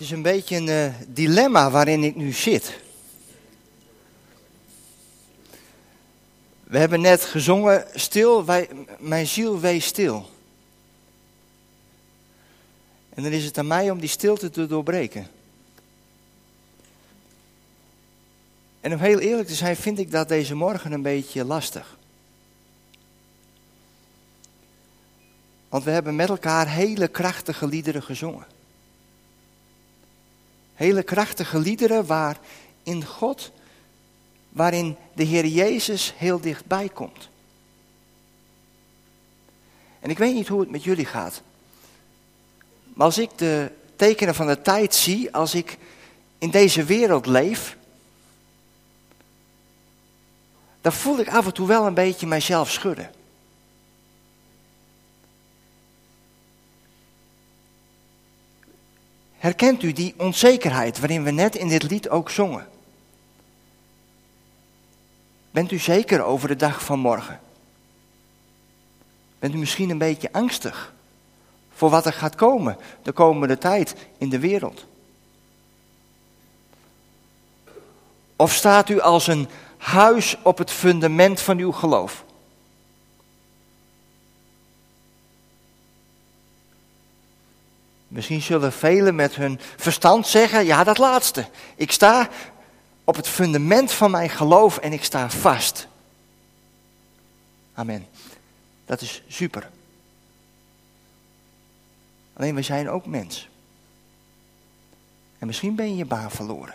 Het is een beetje een uh, dilemma waarin ik nu zit. We hebben net gezongen, stil, wij, mijn ziel wees stil. En dan is het aan mij om die stilte te doorbreken. En om heel eerlijk te zijn, vind ik dat deze morgen een beetje lastig. Want we hebben met elkaar hele krachtige liederen gezongen. Hele krachtige liederen waarin God, waarin de Heer Jezus heel dichtbij komt. En ik weet niet hoe het met jullie gaat. Maar als ik de tekenen van de tijd zie, als ik in deze wereld leef, dan voel ik af en toe wel een beetje mijzelf schudden. Herkent u die onzekerheid waarin we net in dit lied ook zongen? Bent u zeker over de dag van morgen? Bent u misschien een beetje angstig voor wat er gaat komen de komende tijd in de wereld? Of staat u als een huis op het fundament van uw geloof? Misschien zullen velen met hun verstand zeggen, ja dat laatste. Ik sta op het fundament van mijn geloof en ik sta vast. Amen. Dat is super. Alleen we zijn ook mens. En misschien ben je je baan verloren.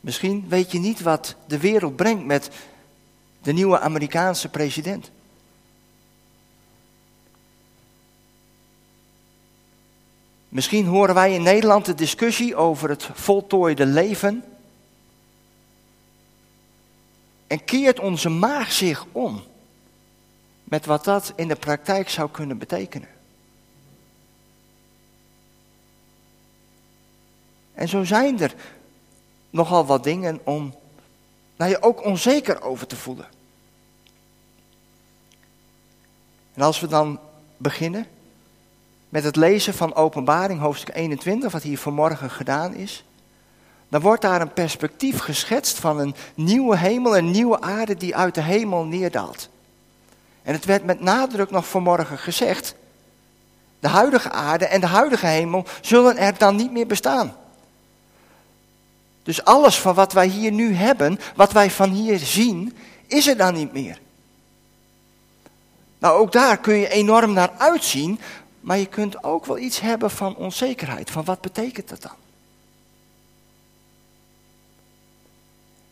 Misschien weet je niet wat de wereld brengt met de nieuwe Amerikaanse president. Misschien horen wij in Nederland de discussie over het voltooide leven. En keert onze maag zich om met wat dat in de praktijk zou kunnen betekenen. En zo zijn er nogal wat dingen om nou, je ook onzeker over te voelen. En als we dan beginnen met het lezen van Openbaring hoofdstuk 21, wat hier vanmorgen gedaan is, dan wordt daar een perspectief geschetst van een nieuwe hemel en nieuwe aarde die uit de hemel neerdaalt. En het werd met nadruk nog vanmorgen gezegd, de huidige aarde en de huidige hemel zullen er dan niet meer bestaan. Dus alles van wat wij hier nu hebben, wat wij van hier zien, is er dan niet meer. Nou, ook daar kun je enorm naar uitzien, maar je kunt ook wel iets hebben van onzekerheid. Van wat betekent dat dan?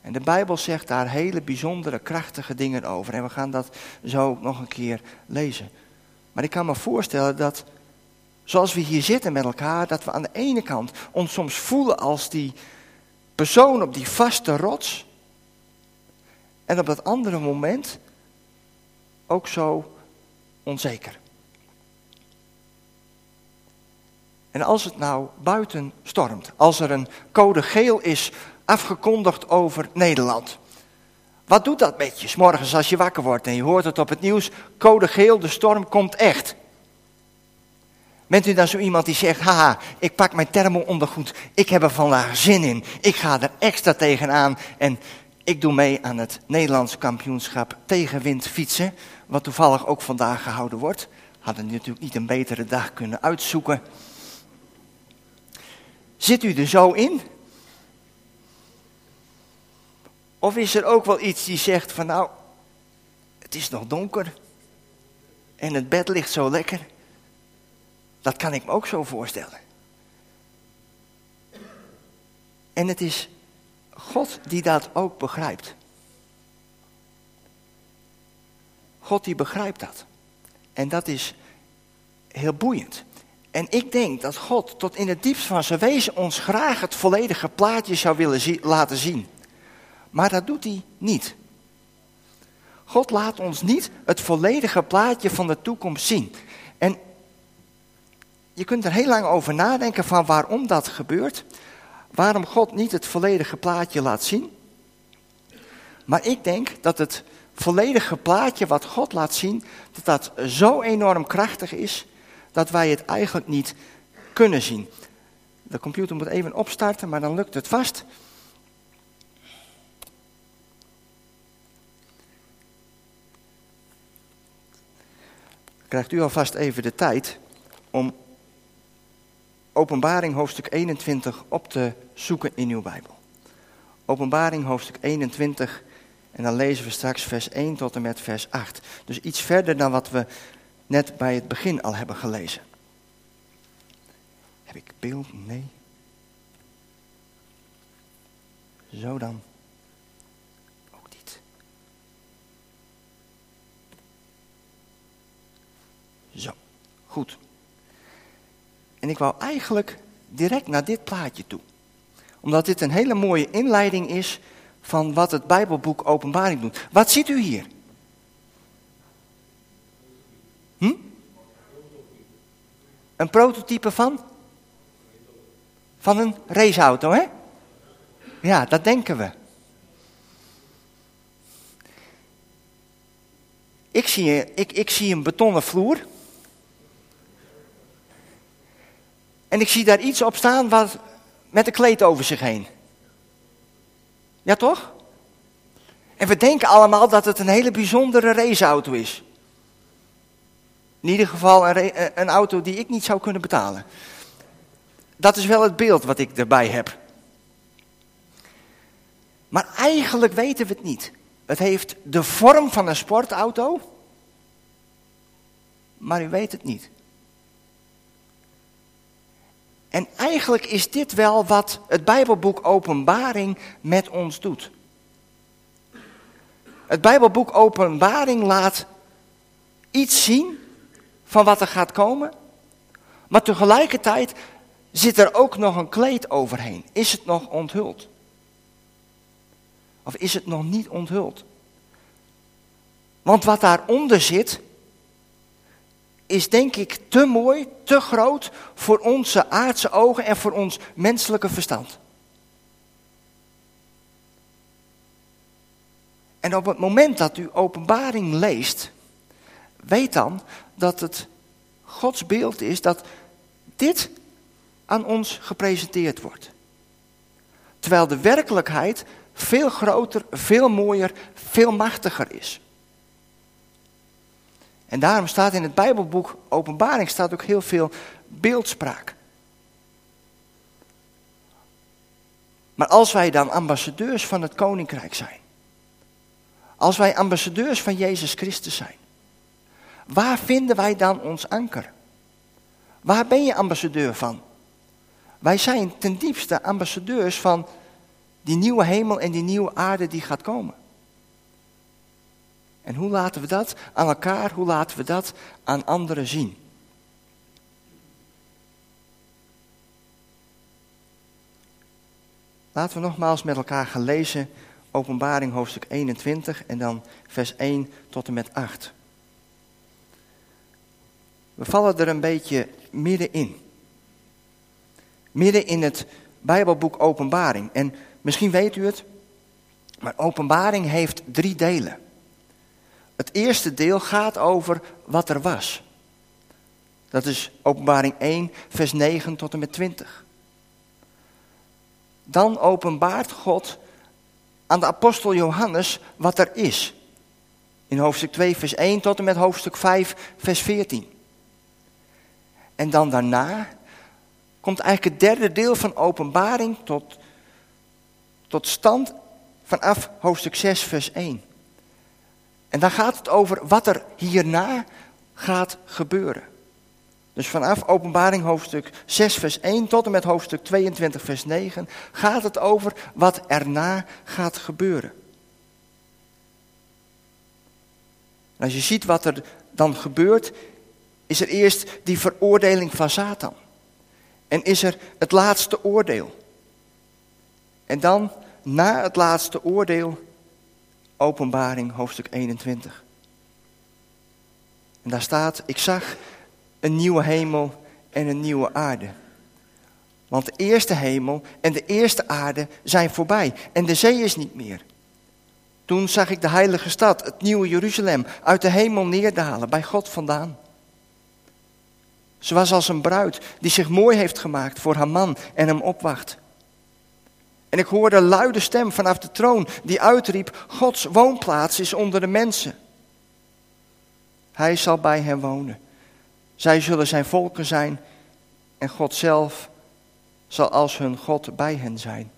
En de Bijbel zegt daar hele bijzondere, krachtige dingen over. En we gaan dat zo nog een keer lezen. Maar ik kan me voorstellen dat, zoals we hier zitten met elkaar, dat we aan de ene kant ons soms voelen als die persoon op die vaste rots. En op dat andere moment ook zo onzeker. En als het nou buiten stormt, als er een code geel is afgekondigd over Nederland. Wat doet dat met je, morgens als je wakker wordt en je hoort het op het nieuws, code geel, de storm komt echt. Bent u dan zo iemand die zegt, haha, ik pak mijn thermo-ondergoed, ik heb er vandaag zin in, ik ga er extra tegenaan en ik doe mee aan het Nederlands kampioenschap tegenwind fietsen, wat toevallig ook vandaag gehouden wordt. Hadden natuurlijk niet een betere dag kunnen uitzoeken. Zit u er zo in? Of is er ook wel iets die zegt van nou, het is nog donker en het bed ligt zo lekker. Dat kan ik me ook zo voorstellen. En het is God die dat ook begrijpt. God die begrijpt dat. En dat is heel boeiend. En ik denk dat God tot in het diepst van zijn wezen ons graag het volledige plaatje zou willen laten zien. Maar dat doet hij niet. God laat ons niet het volledige plaatje van de toekomst zien. En je kunt er heel lang over nadenken van waarom dat gebeurt. Waarom God niet het volledige plaatje laat zien. Maar ik denk dat het volledige plaatje wat God laat zien, dat dat zo enorm krachtig is dat wij het eigenlijk niet kunnen zien. De computer moet even opstarten, maar dan lukt het vast. Krijgt u alvast even de tijd om Openbaring hoofdstuk 21 op te zoeken in uw Bijbel. Openbaring hoofdstuk 21 en dan lezen we straks vers 1 tot en met vers 8. Dus iets verder dan wat we net bij het begin al hebben gelezen. Heb ik beeld? Nee. Zo dan. Ook niet. Zo, goed. En ik wou eigenlijk direct naar dit plaatje toe. Omdat dit een hele mooie inleiding is van wat het Bijbelboek Openbaring doet. Wat ziet u hier? Hm? Een prototype van? Van een raceauto, hè? Ja, dat denken we. Ik zie, ik, ik zie een betonnen vloer. En ik zie daar iets op staan wat, met een kleed over zich heen. Ja, toch? En we denken allemaal dat het een hele bijzondere raceauto is. In ieder geval een, een auto die ik niet zou kunnen betalen. Dat is wel het beeld wat ik erbij heb. Maar eigenlijk weten we het niet. Het heeft de vorm van een sportauto, maar u weet het niet. En eigenlijk is dit wel wat het Bijbelboek Openbaring met ons doet. Het Bijbelboek Openbaring laat iets zien van wat er gaat komen, maar tegelijkertijd zit er ook nog een kleed overheen. Is het nog onthuld? Of is het nog niet onthuld? Want wat daaronder zit, is denk ik te mooi, te groot voor onze aardse ogen en voor ons menselijke verstand. En op het moment dat u openbaring leest, weet dan dat het Gods beeld is dat dit aan ons gepresenteerd wordt. Terwijl de werkelijkheid veel groter, veel mooier, veel machtiger is. En daarom staat in het Bijbelboek Openbaring staat ook heel veel beeldspraak. Maar als wij dan ambassadeurs van het koninkrijk zijn, als wij ambassadeurs van Jezus Christus zijn, waar vinden wij dan ons anker? Waar ben je ambassadeur van? Wij zijn ten diepste ambassadeurs van die nieuwe hemel en die nieuwe aarde die gaat komen. En hoe laten we dat aan elkaar, hoe laten we dat aan anderen zien? Laten we nogmaals met elkaar gaan lezen Openbaring hoofdstuk 21 en dan vers 1 tot en met 8. We vallen er een beetje middenin. Midden in het Bijbelboek Openbaring. En misschien weet u het, maar Openbaring heeft drie delen. Het eerste deel gaat over wat er was. Dat is Openbaring 1, vers 9 tot en met 20. Dan openbaart God aan de apostel Johannes wat er is. In hoofdstuk 2, vers 1 tot en met hoofdstuk 5, vers 14. En dan daarna komt eigenlijk het derde deel van openbaring tot, tot stand vanaf hoofdstuk 6, vers 1. En dan gaat het over wat er hierna gaat gebeuren. Dus vanaf openbaring hoofdstuk 6 vers 1 tot en met hoofdstuk 22 vers 9 gaat het over wat erna gaat gebeuren. En als je ziet wat er dan gebeurt, is er eerst die veroordeling van Satan. En is er het laatste oordeel. En dan, na het laatste oordeel, Openbaring hoofdstuk 21. En daar staat, ik zag een nieuwe hemel en een nieuwe aarde. Want de eerste hemel en de eerste aarde zijn voorbij en de zee is niet meer. Toen zag ik de heilige stad, het nieuwe Jeruzalem, uit de hemel neerdalen, bij God vandaan. Ze was als een bruid die zich mooi heeft gemaakt voor haar man en hem opwacht. En ik hoorde een luide stem vanaf de troon die uitriep: Gods woonplaats is onder de mensen. Hij zal bij hen wonen. Zij zullen zijn volken zijn en God zelf zal als hun God bij hen zijn.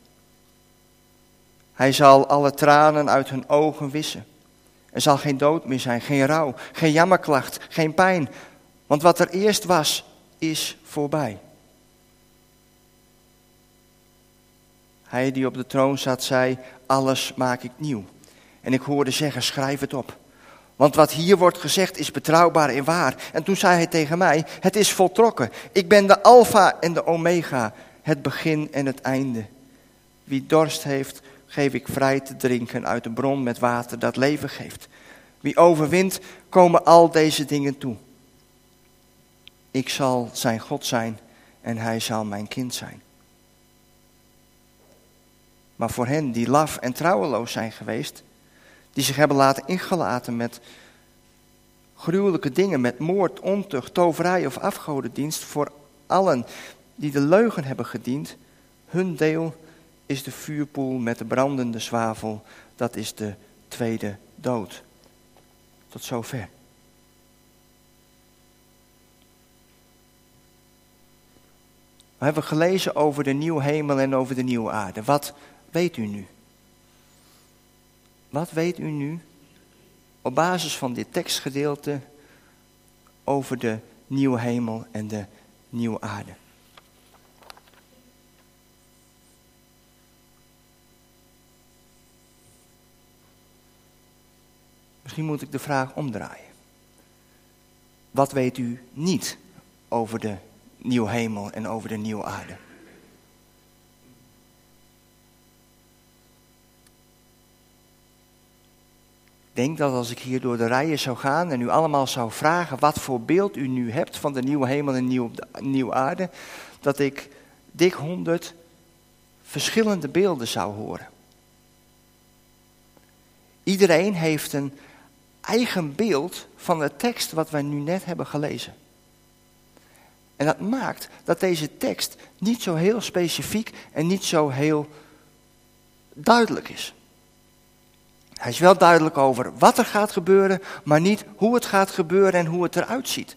Hij zal alle tranen uit hun ogen wissen. Er zal geen dood meer zijn, geen rouw, geen jammerklacht, geen pijn. Want wat er eerst was, is voorbij. Hij die op de troon zat, zei: Alles maak ik nieuw. En ik hoorde zeggen: Schrijf het op. Want wat hier wordt gezegd is betrouwbaar en waar. En toen zei hij tegen mij: Het is voltrokken. Ik ben de Alpha en de Omega, het begin en het einde. Wie dorst heeft, geef ik vrij te drinken uit de bron met water dat leven geeft. Wie overwint, komen al deze dingen toe. Ik zal zijn God zijn en hij zal mijn kind zijn. Maar voor hen die laf en trouweloos zijn geweest, die zich hebben laten ingelaten met gruwelijke dingen, met moord, ontucht, toverij of afgodendienst, voor allen die de leugen hebben gediend, hun deel is de vuurpoel met de brandende zwavel, dat is de tweede dood. Tot zover. We hebben gelezen over de nieuwe hemel en over de nieuwe aarde. Wat weet u nu? Wat weet u nu op basis van dit tekstgedeelte over de nieuwe hemel en de nieuwe aarde? Misschien moet ik de vraag omdraaien. Wat weet u niet over de nieuwe hemel en over de nieuwe aarde? Ik denk dat als ik hier door de rijen zou gaan en u allemaal zou vragen wat voor beeld u nu hebt van de nieuwe hemel en nieuwe, nieuwe aarde, dat ik dik honderd verschillende beelden zou horen. Iedereen heeft een eigen beeld van de tekst wat wij nu net hebben gelezen. En dat maakt dat deze tekst niet zo heel specifiek en niet zo heel duidelijk is. Hij is wel duidelijk over wat er gaat gebeuren, maar niet hoe het gaat gebeuren en hoe het eruit ziet.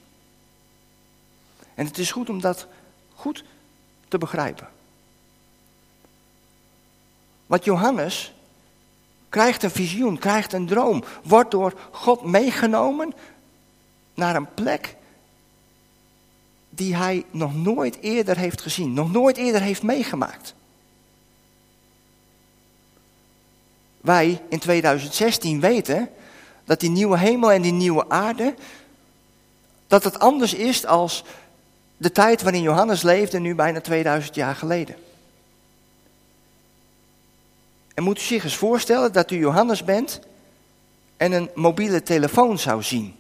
En het is goed om dat goed te begrijpen. Want Johannes krijgt een visioen, krijgt een droom, wordt door God meegenomen naar een plek die hij nog nooit eerder heeft gezien, nog nooit eerder heeft meegemaakt. Wij in 2016 weten dat die nieuwe hemel en die nieuwe aarde, dat het anders is als de tijd waarin Johannes leefde, nu bijna 2000 jaar geleden. En moet u zich eens voorstellen dat u Johannes bent en een mobiele telefoon zou zien.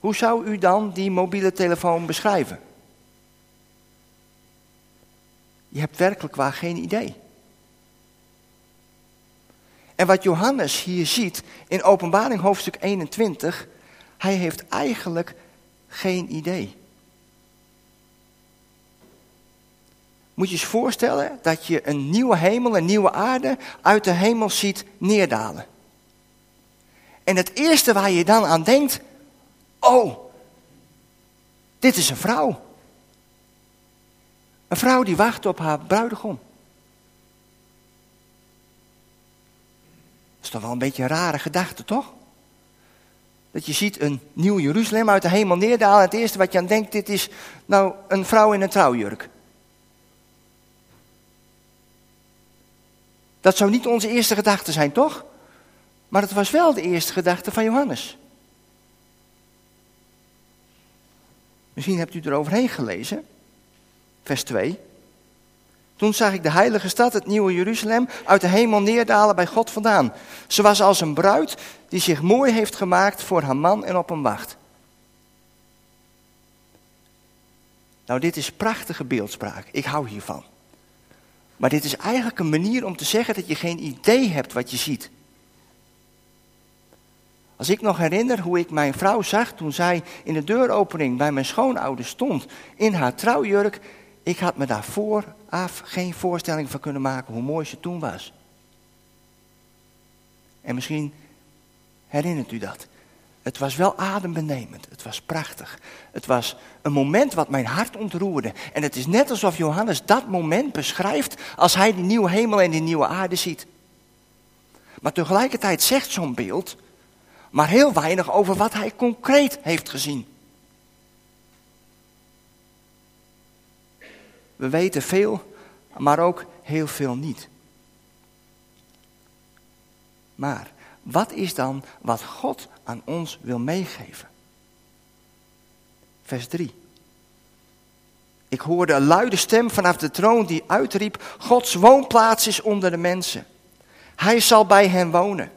Hoe zou u dan die mobiele telefoon beschrijven? Je hebt werkelijk waar geen idee. En wat Johannes hier ziet in Openbaring hoofdstuk 21, hij heeft eigenlijk geen idee. Moet je eens voorstellen dat je een nieuwe hemel, een nieuwe aarde uit de hemel ziet neerdalen. En het eerste waar je dan aan denkt, oh, dit is een vrouw. Een vrouw die wacht op haar bruidegom. Dat is toch wel een beetje een rare gedachte, toch? Dat je ziet een nieuw Jeruzalem uit de hemel neerdalen. En het eerste wat je aan denkt, dit is nou een vrouw in een trouwjurk. Dat zou niet onze eerste gedachte zijn, toch? Maar het was wel de eerste gedachte van Johannes. Misschien hebt u er overheen gelezen. Vers 2. Toen zag ik de heilige stad, het nieuwe Jeruzalem, uit de hemel neerdalen bij God vandaan. Ze was als een bruid die zich mooi heeft gemaakt voor haar man en op een wacht. Nou, dit is prachtige beeldspraak. Ik hou hiervan. Maar dit is eigenlijk een manier om te zeggen dat je geen idee hebt wat je ziet. Als ik nog herinner hoe ik mijn vrouw zag toen zij in de deuropening bij mijn schoonouders stond in haar trouwjurk, ik had me daar vooraf geen voorstelling van kunnen maken hoe mooi ze toen was. En misschien herinnert u dat. Het was wel adembenemend. Het was prachtig. Het was een moment wat mijn hart ontroerde. En het is net alsof Johannes dat moment beschrijft als hij die nieuwe hemel en die nieuwe aarde ziet. Maar tegelijkertijd zegt zo'n beeld maar heel weinig over wat hij concreet heeft gezien. We weten veel, maar ook heel veel niet. Maar wat is dan wat God aan ons wil meegeven? Vers 3. Ik hoorde een luide stem vanaf de troon die uitriep: Gods woonplaats is onder de mensen. Hij zal bij hen wonen.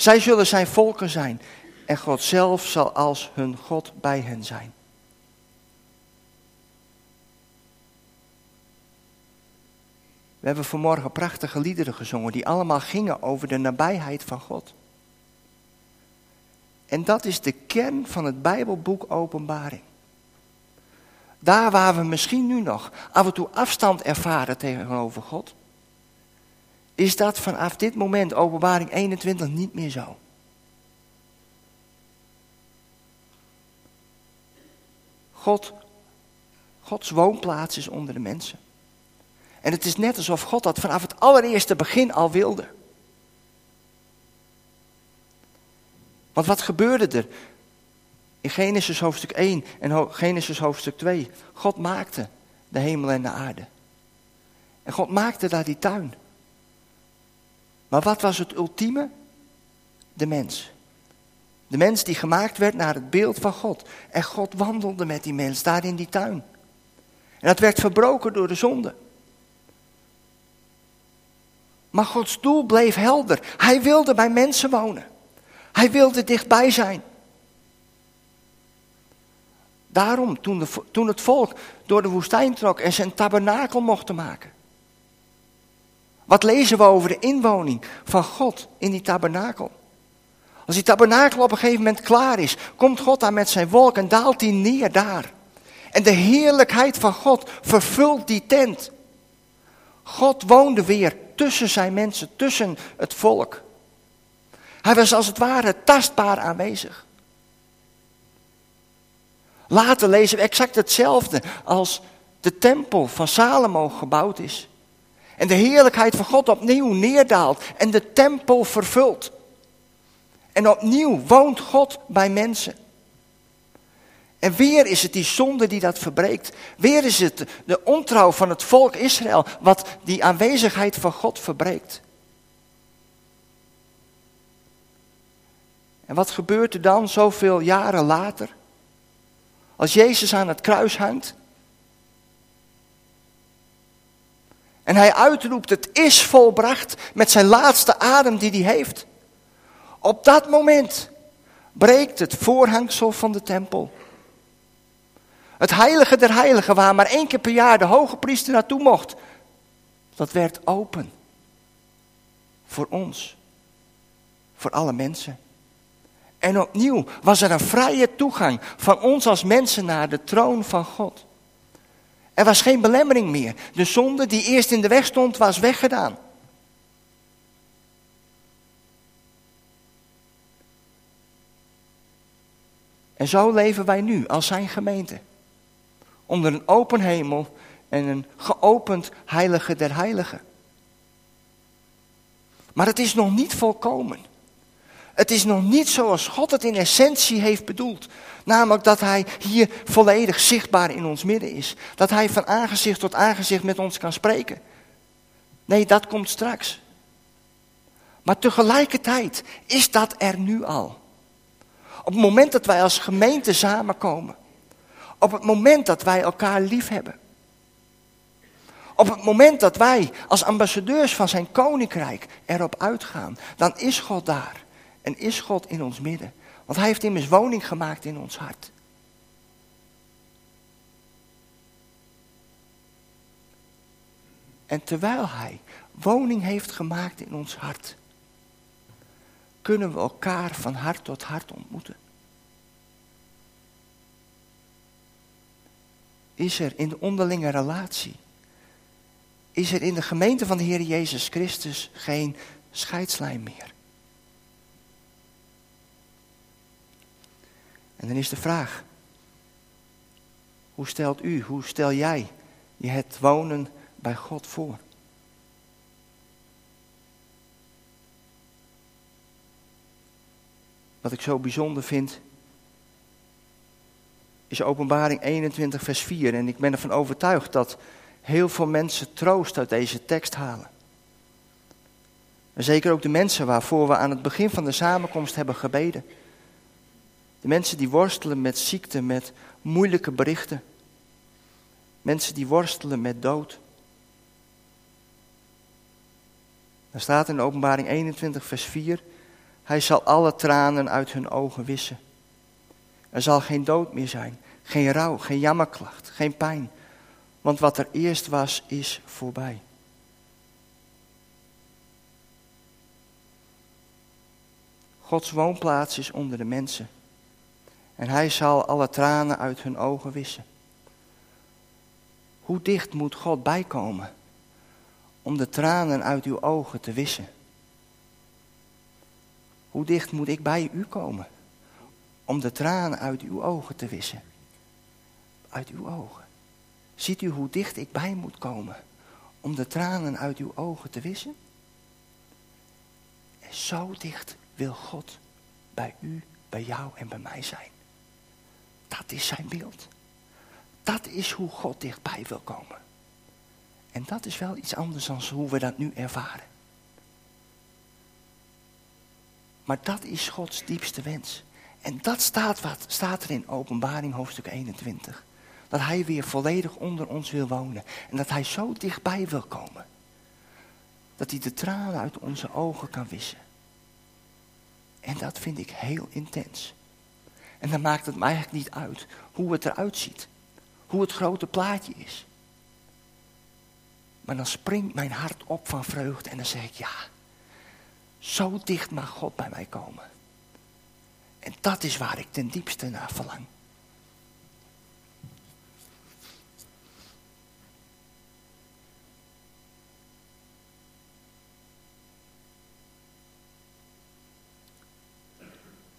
Zij zullen zijn volken zijn en God zelf zal als hun God bij hen zijn. We hebben vanmorgen prachtige liederen gezongen die allemaal gingen over de nabijheid van God. En dat is de kern van het Bijbelboek Openbaring. Daar waar we misschien nu nog af en toe afstand ervaren tegenover God, is dat vanaf dit moment, Openbaring 21, niet meer zo. God, Gods woonplaats is onder de mensen. En het is net alsof God dat vanaf het allereerste begin al wilde. Want wat gebeurde er? In Genesis hoofdstuk 1 en Genesis hoofdstuk 2. God maakte de hemel en de aarde. En God maakte daar die tuin. Maar wat was het ultieme? De mens. De mens die gemaakt werd naar het beeld van God. En God wandelde met die mens daar in die tuin. En dat werd verbroken door de zonde. Maar Gods doel bleef helder. Hij wilde bij mensen wonen. Hij wilde dichtbij zijn. Daarom, toen, de, toen het volk door de woestijn trok en zijn tabernakel mochten maken. Wat lezen we over de inwoning van God in die tabernakel? Als die tabernakel op een gegeven moment klaar is, komt God daar met zijn wolk en daalt hij neer daar. En de heerlijkheid van God vervult die tent. God woonde weer tussen zijn mensen, tussen het volk. Hij was als het ware tastbaar aanwezig. Later lezen we exact hetzelfde als de tempel van Salomo gebouwd is. En de heerlijkheid van God opnieuw neerdaalt en de tempel vervult. En opnieuw woont God bij mensen. En weer is het die zonde die dat verbreekt. Weer is het de ontrouw van het volk Israël wat die aanwezigheid van God verbreekt. En wat gebeurt er dan zoveel jaren later? Als Jezus aan het kruis hangt. En hij uitroept, het is volbracht met zijn laatste adem die hij heeft. Op dat moment breekt het voorhangsel van de tempel. Het heilige der heiligen, waar maar één keer per jaar de hoge priester naartoe mocht, dat werd open. Voor ons. Voor alle mensen. En opnieuw was er een vrije toegang van ons als mensen naar de troon van God. Er was geen belemmering meer. De zonde die eerst in de weg stond, was weggedaan. En zo leven wij nu als zijn gemeente. Onder een open hemel en een geopend heilige der heiligen. Maar het is nog niet volkomen. Het is nog niet zoals God het in essentie heeft bedoeld. Namelijk dat Hij hier volledig zichtbaar in ons midden is. Dat Hij van aangezicht tot aangezicht met ons kan spreken. Nee, dat komt straks. Maar tegelijkertijd is dat er nu al. Op het moment dat wij als gemeente samenkomen. Op het moment dat wij elkaar lief hebben. Op het moment dat wij als ambassadeurs van zijn koninkrijk erop uitgaan, dan is God daar. En is God in ons midden. Want hij heeft immers woning gemaakt in ons hart. En terwijl hij woning heeft gemaakt in ons hart, kunnen we elkaar van hart tot hart ontmoeten. Is er in de onderlinge relatie, is er in de gemeente van de Heer Jezus Christus geen scheidslijn meer? En dan is de vraag, hoe stelt u, hoe stel jij je het wonen bij God voor? Wat ik zo bijzonder vind, is openbaring 21, vers 4. En ik ben ervan overtuigd dat heel veel mensen troost uit deze tekst halen. En zeker ook de mensen waarvoor we aan het begin van de samenkomst hebben gebeden. De mensen die worstelen met ziekte, met moeilijke berichten. Mensen die worstelen met dood. Er staat in openbaring 21, vers 4. Hij zal alle tranen uit hun ogen wissen. Er zal geen dood meer zijn, geen rouw, geen jammerklacht, geen pijn. Want wat er eerst was, is voorbij. Gods woonplaats is onder de mensen. En hij zal alle tranen uit hun ogen wissen. Hoe dicht moet God bijkomen om de tranen uit uw ogen te wissen? Hoe dicht moet ik bij u komen om de tranen uit uw ogen te wissen? Uit uw ogen. Ziet u hoe dicht ik bij moet komen om de tranen uit uw ogen te wissen? En zo dicht wil God bij u, bij jou en bij mij zijn. Dat is zijn beeld. Dat is hoe God dichtbij wil komen. En dat is wel iets anders dan hoe we dat nu ervaren. Maar dat is Gods diepste wens. En dat staat, wat, staat er in Openbaring hoofdstuk 21. Dat Hij weer volledig onder ons wil wonen. En dat Hij zo dichtbij wil komen. Dat Hij de tranen uit onze ogen kan wissen. En dat vind ik heel intens. En dan maakt het me eigenlijk niet uit hoe het eruit ziet. Hoe het grote plaatje is. Maar dan springt mijn hart op van vreugde en dan zeg ik ja. Zo dicht mag God bij mij komen. En dat is waar ik ten diepste naar verlang.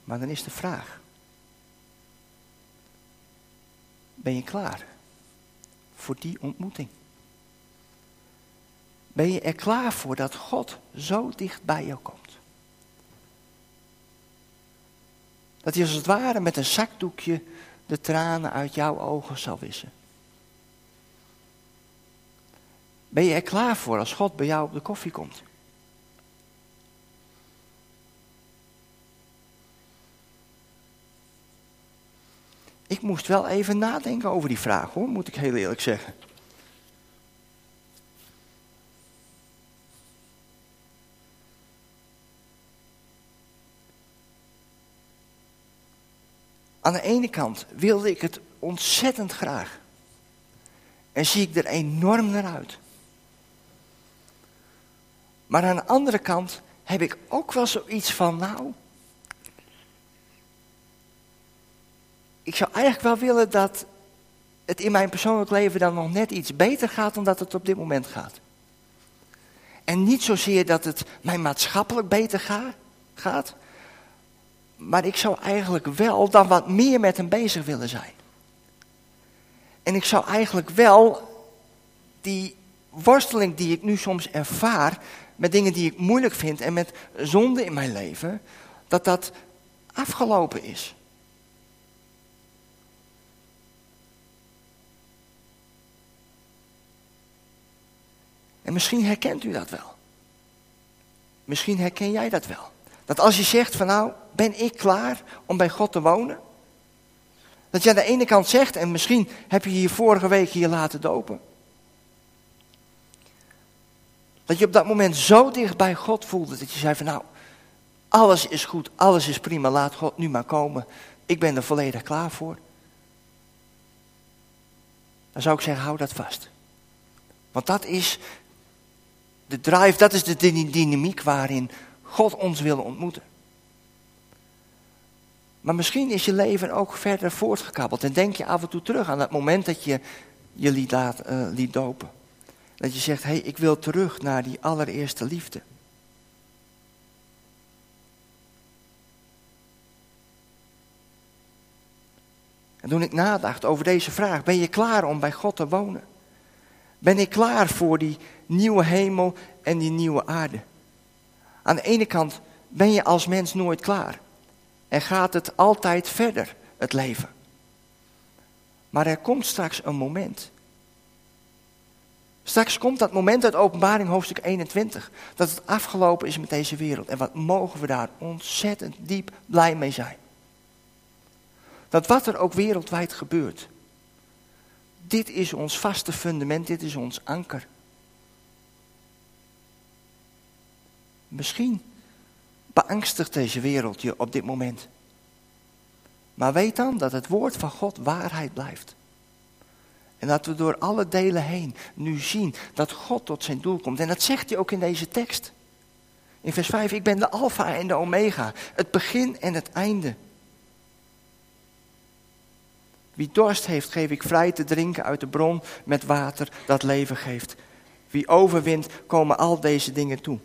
Maar dan is de vraag. Ben je klaar voor die ontmoeting? Ben je er klaar voor dat God zo dicht bij jou komt? Dat hij als het ware met een zakdoekje de tranen uit jouw ogen zal wissen. Ben je er klaar voor als God bij jou op de koffie komt? Ik moest wel even nadenken over die vraag hoor, moet ik heel eerlijk zeggen. Aan de ene kant wilde ik het ontzettend graag. En zie ik er enorm naar uit. Maar aan de andere kant heb ik ook wel zoiets van, nou, ik zou eigenlijk wel willen dat het in mijn persoonlijk leven dan nog net iets beter gaat dan dat het op dit moment gaat. En niet zozeer dat het mij maatschappelijk beter gaat, maar ik zou eigenlijk wel dan wat meer met hem bezig willen zijn. En ik zou eigenlijk wel die worsteling die ik nu soms ervaar met dingen die ik moeilijk vind en met zonde in mijn leven, dat dat afgelopen is. En misschien herkent u dat wel. Misschien herken jij dat wel. Dat als je zegt van nou, ben ik klaar om bij God te wonen? Dat je aan de ene kant zegt, en misschien heb je je vorige week hier laten dopen. Dat je op dat moment zo dicht bij God voelde dat je zei van nou, alles is goed, alles is prima, laat God nu maar komen. Ik ben er volledig klaar voor. Dan zou ik zeggen, hou dat vast. Want dat is de drive, dat is de dynamiek waarin God ons wil ontmoeten. Maar misschien is je leven ook verder voortgekabbeld. En denk je af en toe terug aan het moment dat je je liet, laat, uh, dopen. Dat je zegt, hé, hey, ik wil terug naar die allereerste liefde. En toen ik nadacht over deze vraag, ben je klaar om bij God te wonen? Ben ik klaar voor die nieuwe hemel en die nieuwe aarde? Aan de ene kant ben je als mens nooit klaar. En gaat het altijd verder, het leven. Maar er komt straks een moment. Straks komt dat moment uit Openbaring hoofdstuk 21. Dat het afgelopen is met deze wereld. En wat mogen we daar ontzettend diep blij mee zijn. Dat wat er ook wereldwijd gebeurt. Dit is ons vaste fundament, dit is ons anker. Misschien beangstigt deze wereld je op dit moment. Maar weet dan dat het woord van God waarheid blijft. En dat we door alle delen heen nu zien dat God tot zijn doel komt. En dat zegt hij ook in deze tekst. In vers 5, ik ben de alfa en de omega, het begin en het einde. Wie dorst heeft, geef ik vrij te drinken uit de bron met water dat leven geeft. Wie overwint, komen al deze dingen toe.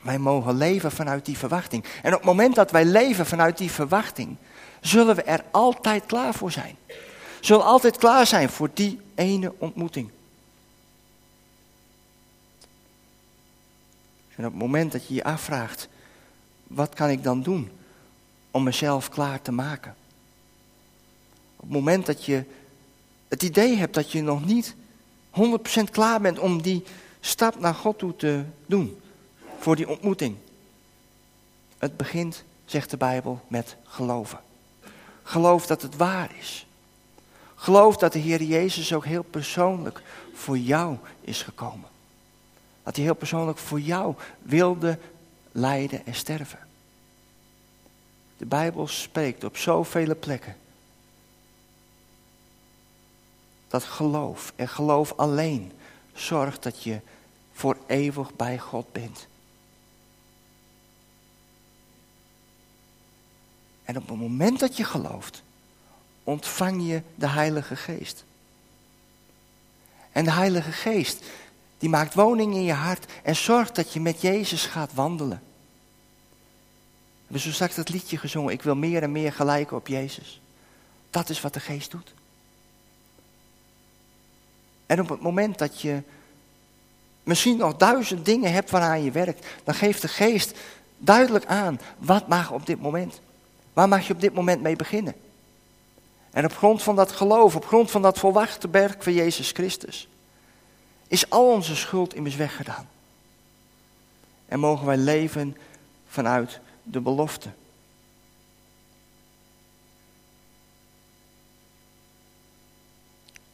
Wij mogen leven vanuit die verwachting. En op het moment dat wij leven vanuit die verwachting, zullen we er altijd klaar voor zijn. Zullen altijd klaar zijn voor die ene ontmoeting. En op het moment dat je je afvraagt, wat kan ik dan doen om mezelf klaar te maken? Op het moment dat je het idee hebt dat je nog niet 100% klaar bent om die stap naar God toe te doen, voor die ontmoeting. Het begint, zegt de Bijbel, met geloven. Geloof dat het waar is. Geloof dat de Heer Jezus ook heel persoonlijk voor jou is gekomen. Dat hij heel persoonlijk voor jou wilde lijden en sterven. De Bijbel spreekt op zoveel plekken dat geloof en geloof alleen zorgt dat je voor eeuwig bij God bent. En op het moment dat je gelooft, ontvang je de Heilige Geest. En de Heilige Geest, die maakt woning in je hart en zorgt dat je met Jezus gaat wandelen. We hebben zo straks dat liedje gezongen, ik wil meer en meer gelijken op Jezus. Dat is wat de Geest doet. En op het moment dat je misschien nog duizend dingen hebt waaraan je werkt, dan geeft de geest duidelijk aan, wat mag op dit moment? Waar mag je op dit moment mee beginnen? En op grond van dat geloof, op grond van dat volwachte werk van Jezus Christus, is al onze schuld immers weggedaan. En mogen wij leven vanuit de belofte.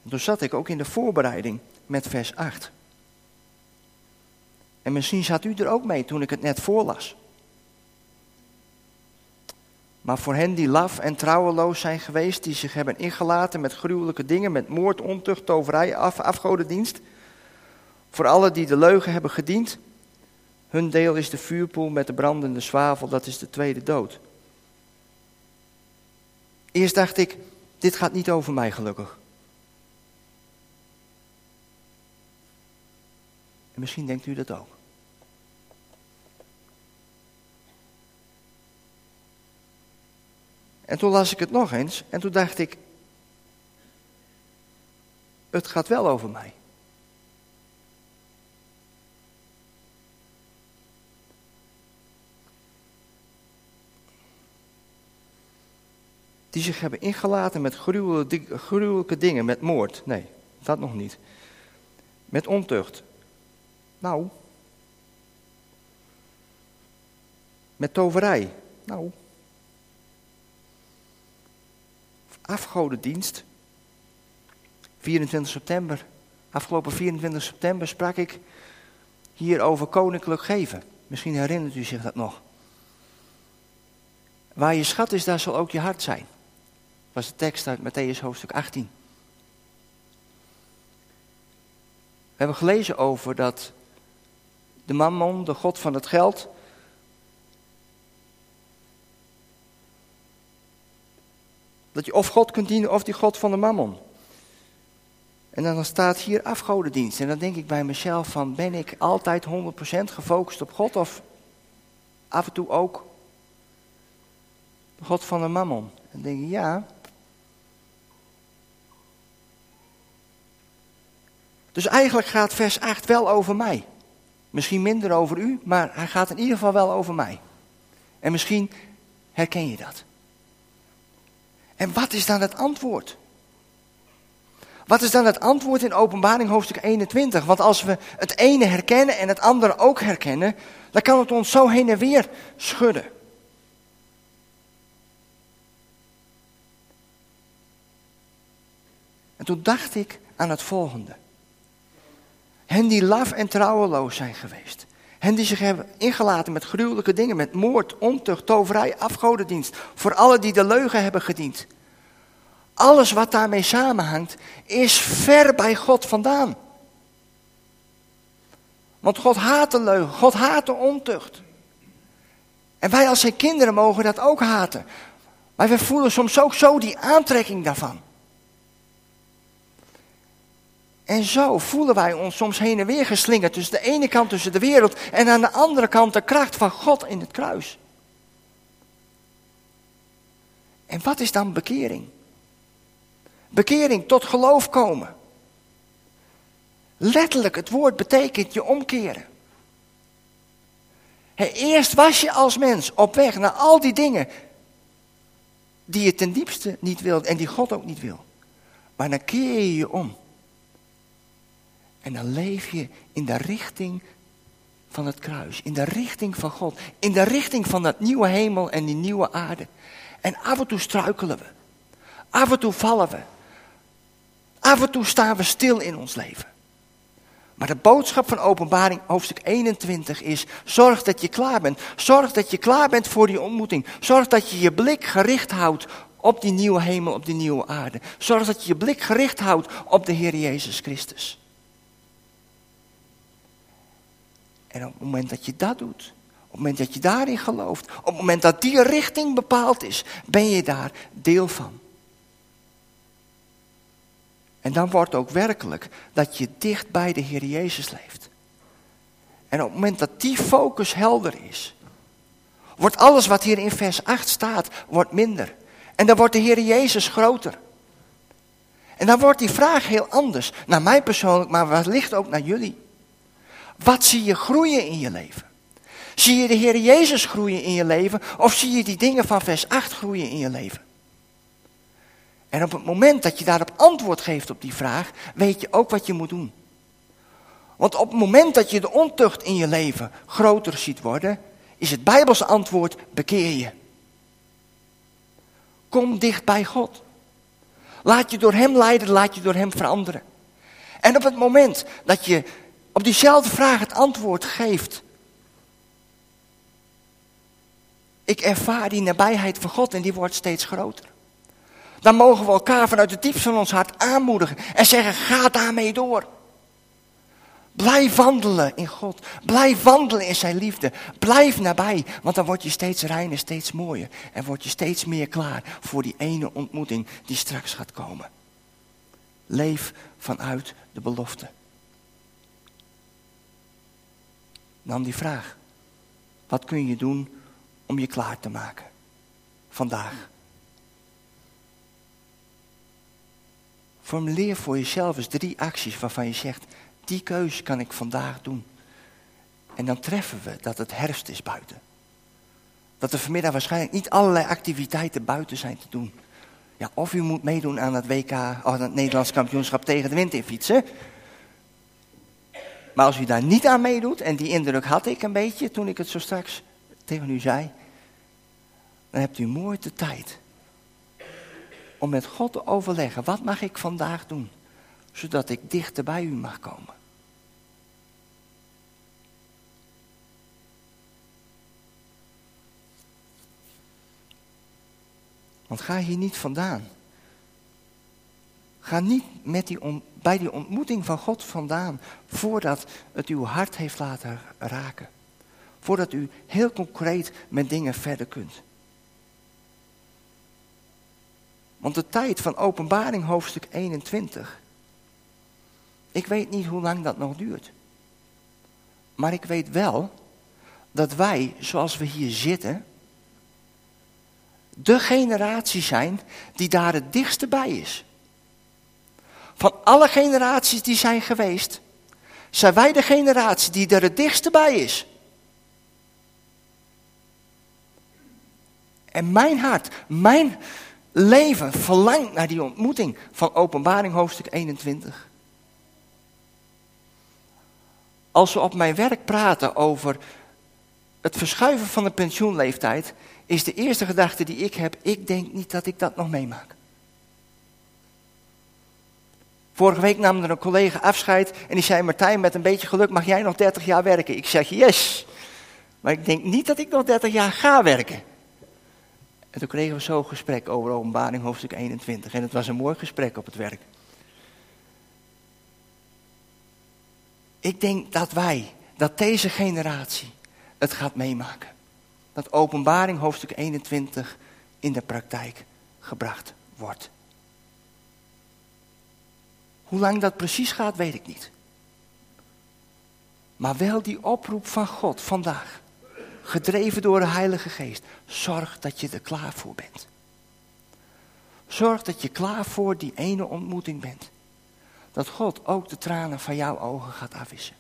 toen zat ik ook in de voorbereiding met vers 8. En misschien zat u er ook mee toen ik het net voorlas. Maar voor hen die laf en trouweloos zijn geweest, die zich hebben ingelaten met gruwelijke dingen, met moord, ontucht, toverij, af, afgodendienst. Voor alle die de leugen hebben gediend, hun deel is de vuurpoel met de brandende zwavel, dat is de tweede dood. Eerst dacht ik, dit gaat niet over mij gelukkig. En misschien denkt u dat ook. En toen las ik het nog eens en toen dacht ik, het gaat wel over mij. Die zich hebben ingelaten met gruwelijke dingen, met moord. Nee, dat nog niet. Met ontucht, nou. Met toverij. Nou. Afgodendienst. 24 september. Afgelopen 24 september sprak ik hier over koninklijk geven. Misschien herinnert u zich dat nog. Waar je schat is, daar zal ook je hart zijn. Was de tekst uit Matthäus hoofdstuk 18. We hebben gelezen over dat de mammon, de god van het geld. Dat je of God kunt dienen of die God van de mammon. En dan staat hier afgodendienst. En dan denk ik bij mezelf van, ben ik altijd 100% gefocust op God of af en toe ook de God van de mammon? En dan denk ik, ja. Dus eigenlijk gaat vers 8 wel over mij. Misschien minder over u, maar hij gaat in ieder geval wel over mij. En misschien herken je dat. En wat is dan het antwoord? Wat is dan het antwoord in Openbaring hoofdstuk 21? Want als we het ene herkennen en het andere ook herkennen, dan kan het ons zo heen en weer schudden. En toen dacht ik aan het volgende. Hen die laf en trouweloos zijn geweest. Hen die zich hebben ingelaten met gruwelijke dingen, met moord, ontucht, toverij, afgodendienst. Voor alle die de leugen hebben gediend. Alles wat daarmee samenhangt, is ver bij God vandaan. Want God haat de leugen, God haat de ontucht. En wij als zijn kinderen mogen dat ook haten. Maar we voelen soms ook zo die aantrekking daarvan. En zo voelen wij ons soms heen en weer geslingerd tussen de ene kant tussen de wereld en aan de andere kant de kracht van God in het kruis. En wat is dan bekering? Bekering, tot geloof komen. Letterlijk, het woord betekent je omkeren. eerst was je als mens op weg naar al die dingen die je ten diepste niet wilt en die God ook niet wil. Maar dan keer je je om. En dan leef je in de richting van het kruis, in de richting van God, in de richting van dat nieuwe hemel en die nieuwe aarde. En af en toe struikelen we. Af en toe vallen we. Af en toe staan we stil in ons leven. Maar de boodschap van Openbaring, hoofdstuk 21, is: zorg dat je klaar bent. Zorg dat je klaar bent voor die ontmoeting. Zorg dat je je blik gericht houdt op die nieuwe hemel, op die nieuwe aarde. Zorg dat je je blik gericht houdt op de Heer Jezus Christus. En op het moment dat je dat doet, op het moment dat je daarin gelooft, op het moment dat die richting bepaald is, ben je daar deel van. En dan wordt ook werkelijk dat je dicht bij de Heer Jezus leeft. En op het moment dat die focus helder is, wordt alles wat hier in vers 8 staat, wordt minder. En dan wordt de Heer Jezus groter. En dan wordt die vraag heel anders. Naar mij persoonlijk, maar wellicht ook naar jullie. Wat zie je groeien in je leven? Zie je de Heer Jezus groeien in je leven? Of zie je die dingen van vers 8 groeien in je leven? En op het moment dat je daarop antwoord geeft op die vraag, weet je ook wat je moet doen. Want op het moment dat je de ontucht in je leven groter ziet worden, is het Bijbelse antwoord: bekeer je. Kom dicht bij God. Laat je door Hem leiden, laat je door Hem veranderen. En op het moment dat je op diezelfde vraag het antwoord geeft. Ik ervaar die nabijheid van God en die wordt steeds groter. Dan mogen we elkaar vanuit het diepste van ons hart aanmoedigen en zeggen: ga daarmee door. Blijf wandelen in God. Blijf wandelen in zijn liefde. Blijf nabij, want dan word je steeds reiner, steeds mooier. En word je steeds meer klaar voor die ene ontmoeting die straks gaat komen. Leef vanuit de belofte. Dan die vraag. Wat kun je doen om je klaar te maken? Vandaag. Formuleer voor jezelf eens drie acties waarvan je zegt, die keuze kan ik vandaag doen. En dan treffen we dat het herfst is buiten. Dat er vanmiddag waarschijnlijk niet allerlei activiteiten buiten zijn te doen. Ja, of u moet meedoen aan het WK, of het Nederlands kampioenschap tegen de wind in fietsen. Maar als u daar niet aan meedoet, en die indruk had ik een beetje toen ik het zo straks tegen u zei, dan hebt u mooi de tijd om met God te overleggen, wat mag ik vandaag doen, zodat ik dichter bij u mag komen. Want ga hier niet vandaan. Ga niet met die bij die ontmoeting van God vandaan voordat het uw hart heeft laten raken. Voordat u heel concreet met dingen verder kunt. Want de tijd van openbaring hoofdstuk 21, ik weet niet hoe lang dat nog duurt. Maar ik weet wel dat wij, zoals we hier zitten, de generatie zijn die daar het dichtste bij is. Van alle generaties die zijn geweest, zijn wij de generatie die er het dichtste bij is. En mijn hart, mijn leven verlangt naar die ontmoeting van Openbaring hoofdstuk 21. Als we op mijn werk praten over het verschuiven van de pensioenleeftijd, is de eerste gedachte die ik heb, ik denk niet dat ik dat nog meemaak. Vorige week nam er een collega afscheid en die zei, Martijn, met een beetje geluk mag jij nog 30 jaar werken. Ik zeg, yes, maar ik denk niet dat ik nog 30 jaar ga werken. En toen kregen we zo'n gesprek over openbaring hoofdstuk 21 en het was een mooi gesprek op het werk. Ik denk dat wij, dat deze generatie het gaat meemaken. Dat openbaring hoofdstuk 21 in de praktijk gebracht wordt. Hoe lang dat precies gaat, weet ik niet. Maar wel die oproep van God vandaag, gedreven door de Heilige Geest, zorg dat je er klaar voor bent. Zorg dat je klaar voor die ene ontmoeting bent. Dat God ook de tranen van jouw ogen gaat afwissen.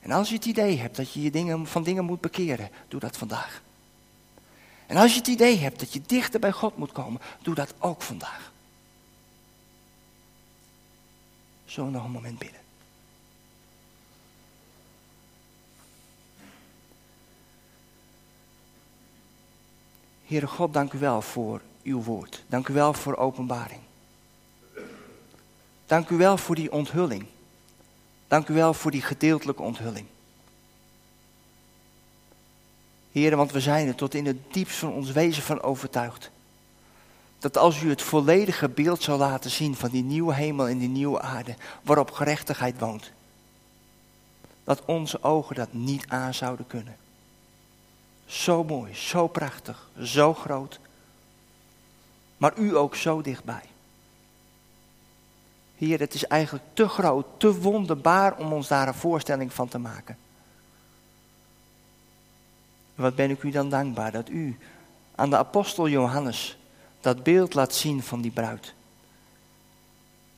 En als je het idee hebt dat je je dingen, van dingen moet bekeren, doe dat vandaag. En als je het idee hebt dat je dichter bij God moet komen, doe dat ook vandaag. Zullen we nog een moment bidden? Heere God, dank u wel voor uw woord. Dank u wel voor openbaring. Dank u wel voor die onthulling. Dank u wel voor die gedeeltelijke onthulling. Heren, want we zijn er tot in het diepst van ons wezen van overtuigd. Dat als u het volledige beeld zou laten zien van die nieuwe hemel en die nieuwe aarde, waarop gerechtigheid woont, dat onze ogen dat niet aan zouden kunnen. Zo mooi, zo prachtig, zo groot, maar u ook zo dichtbij. Heer, het is eigenlijk te groot, te wonderbaar om ons daar een voorstelling van te maken. Wat ben ik u dan dankbaar dat u aan de apostel Johannes dat beeld laat zien van die bruid.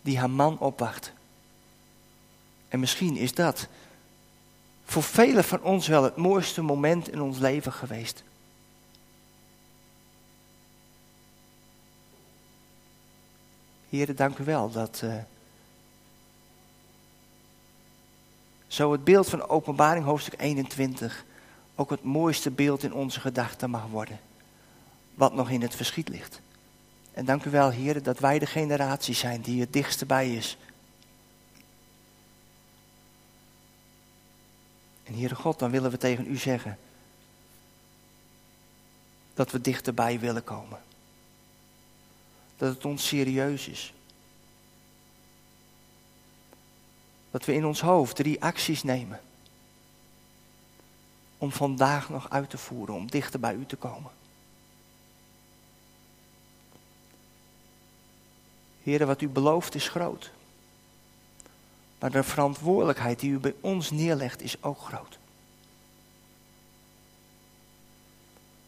Die haar man opwacht. En misschien is dat voor velen van ons wel het mooiste moment in ons leven geweest. Heren, dank u wel dat uh, zo het beeld van openbaring hoofdstuk 21 ook het mooiste beeld in onze gedachten mag worden. Wat nog in het verschiet ligt. En dank u wel, heren, dat wij de generatie zijn die het dichtst bij is. En Heere God, dan willen we tegen u zeggen dat we dichterbij willen komen. Dat het ons serieus is. Dat we in ons hoofd drie acties nemen. Om vandaag nog uit te voeren, om dichter bij u te komen. Heren, wat u belooft is groot. Maar de verantwoordelijkheid die u bij ons neerlegt is ook groot.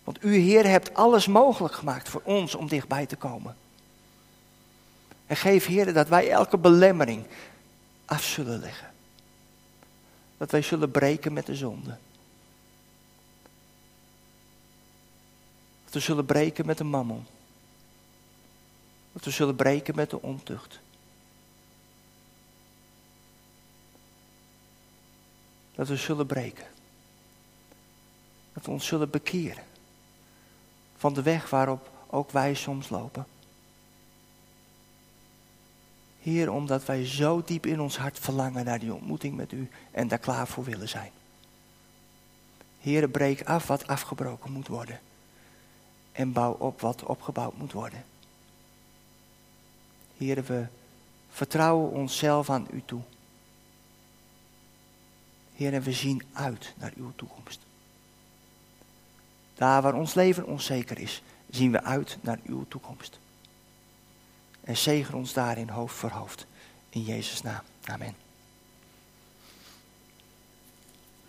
Want u, Heer, hebt alles mogelijk gemaakt voor ons om dichtbij te komen. En geef, Heer, dat wij elke belemmering af zullen leggen. Dat wij zullen breken met de zonde. Dat we zullen breken met de mammon. Dat we zullen breken met de ontucht. Dat we zullen breken. Dat we ons zullen bekeren. Van de weg waarop ook wij soms lopen. Heer, omdat wij zo diep in ons hart verlangen naar die ontmoeting met u en daar klaar voor willen zijn. Heer, breek af wat afgebroken moet worden. En bouw op wat opgebouwd moet worden. Heer, we vertrouwen onszelf aan u toe. Heer, en we zien uit naar uw toekomst. Daar waar ons leven onzeker is, zien we uit naar uw toekomst. En zegen ons daarin hoofd voor hoofd. In Jezus' naam. Amen.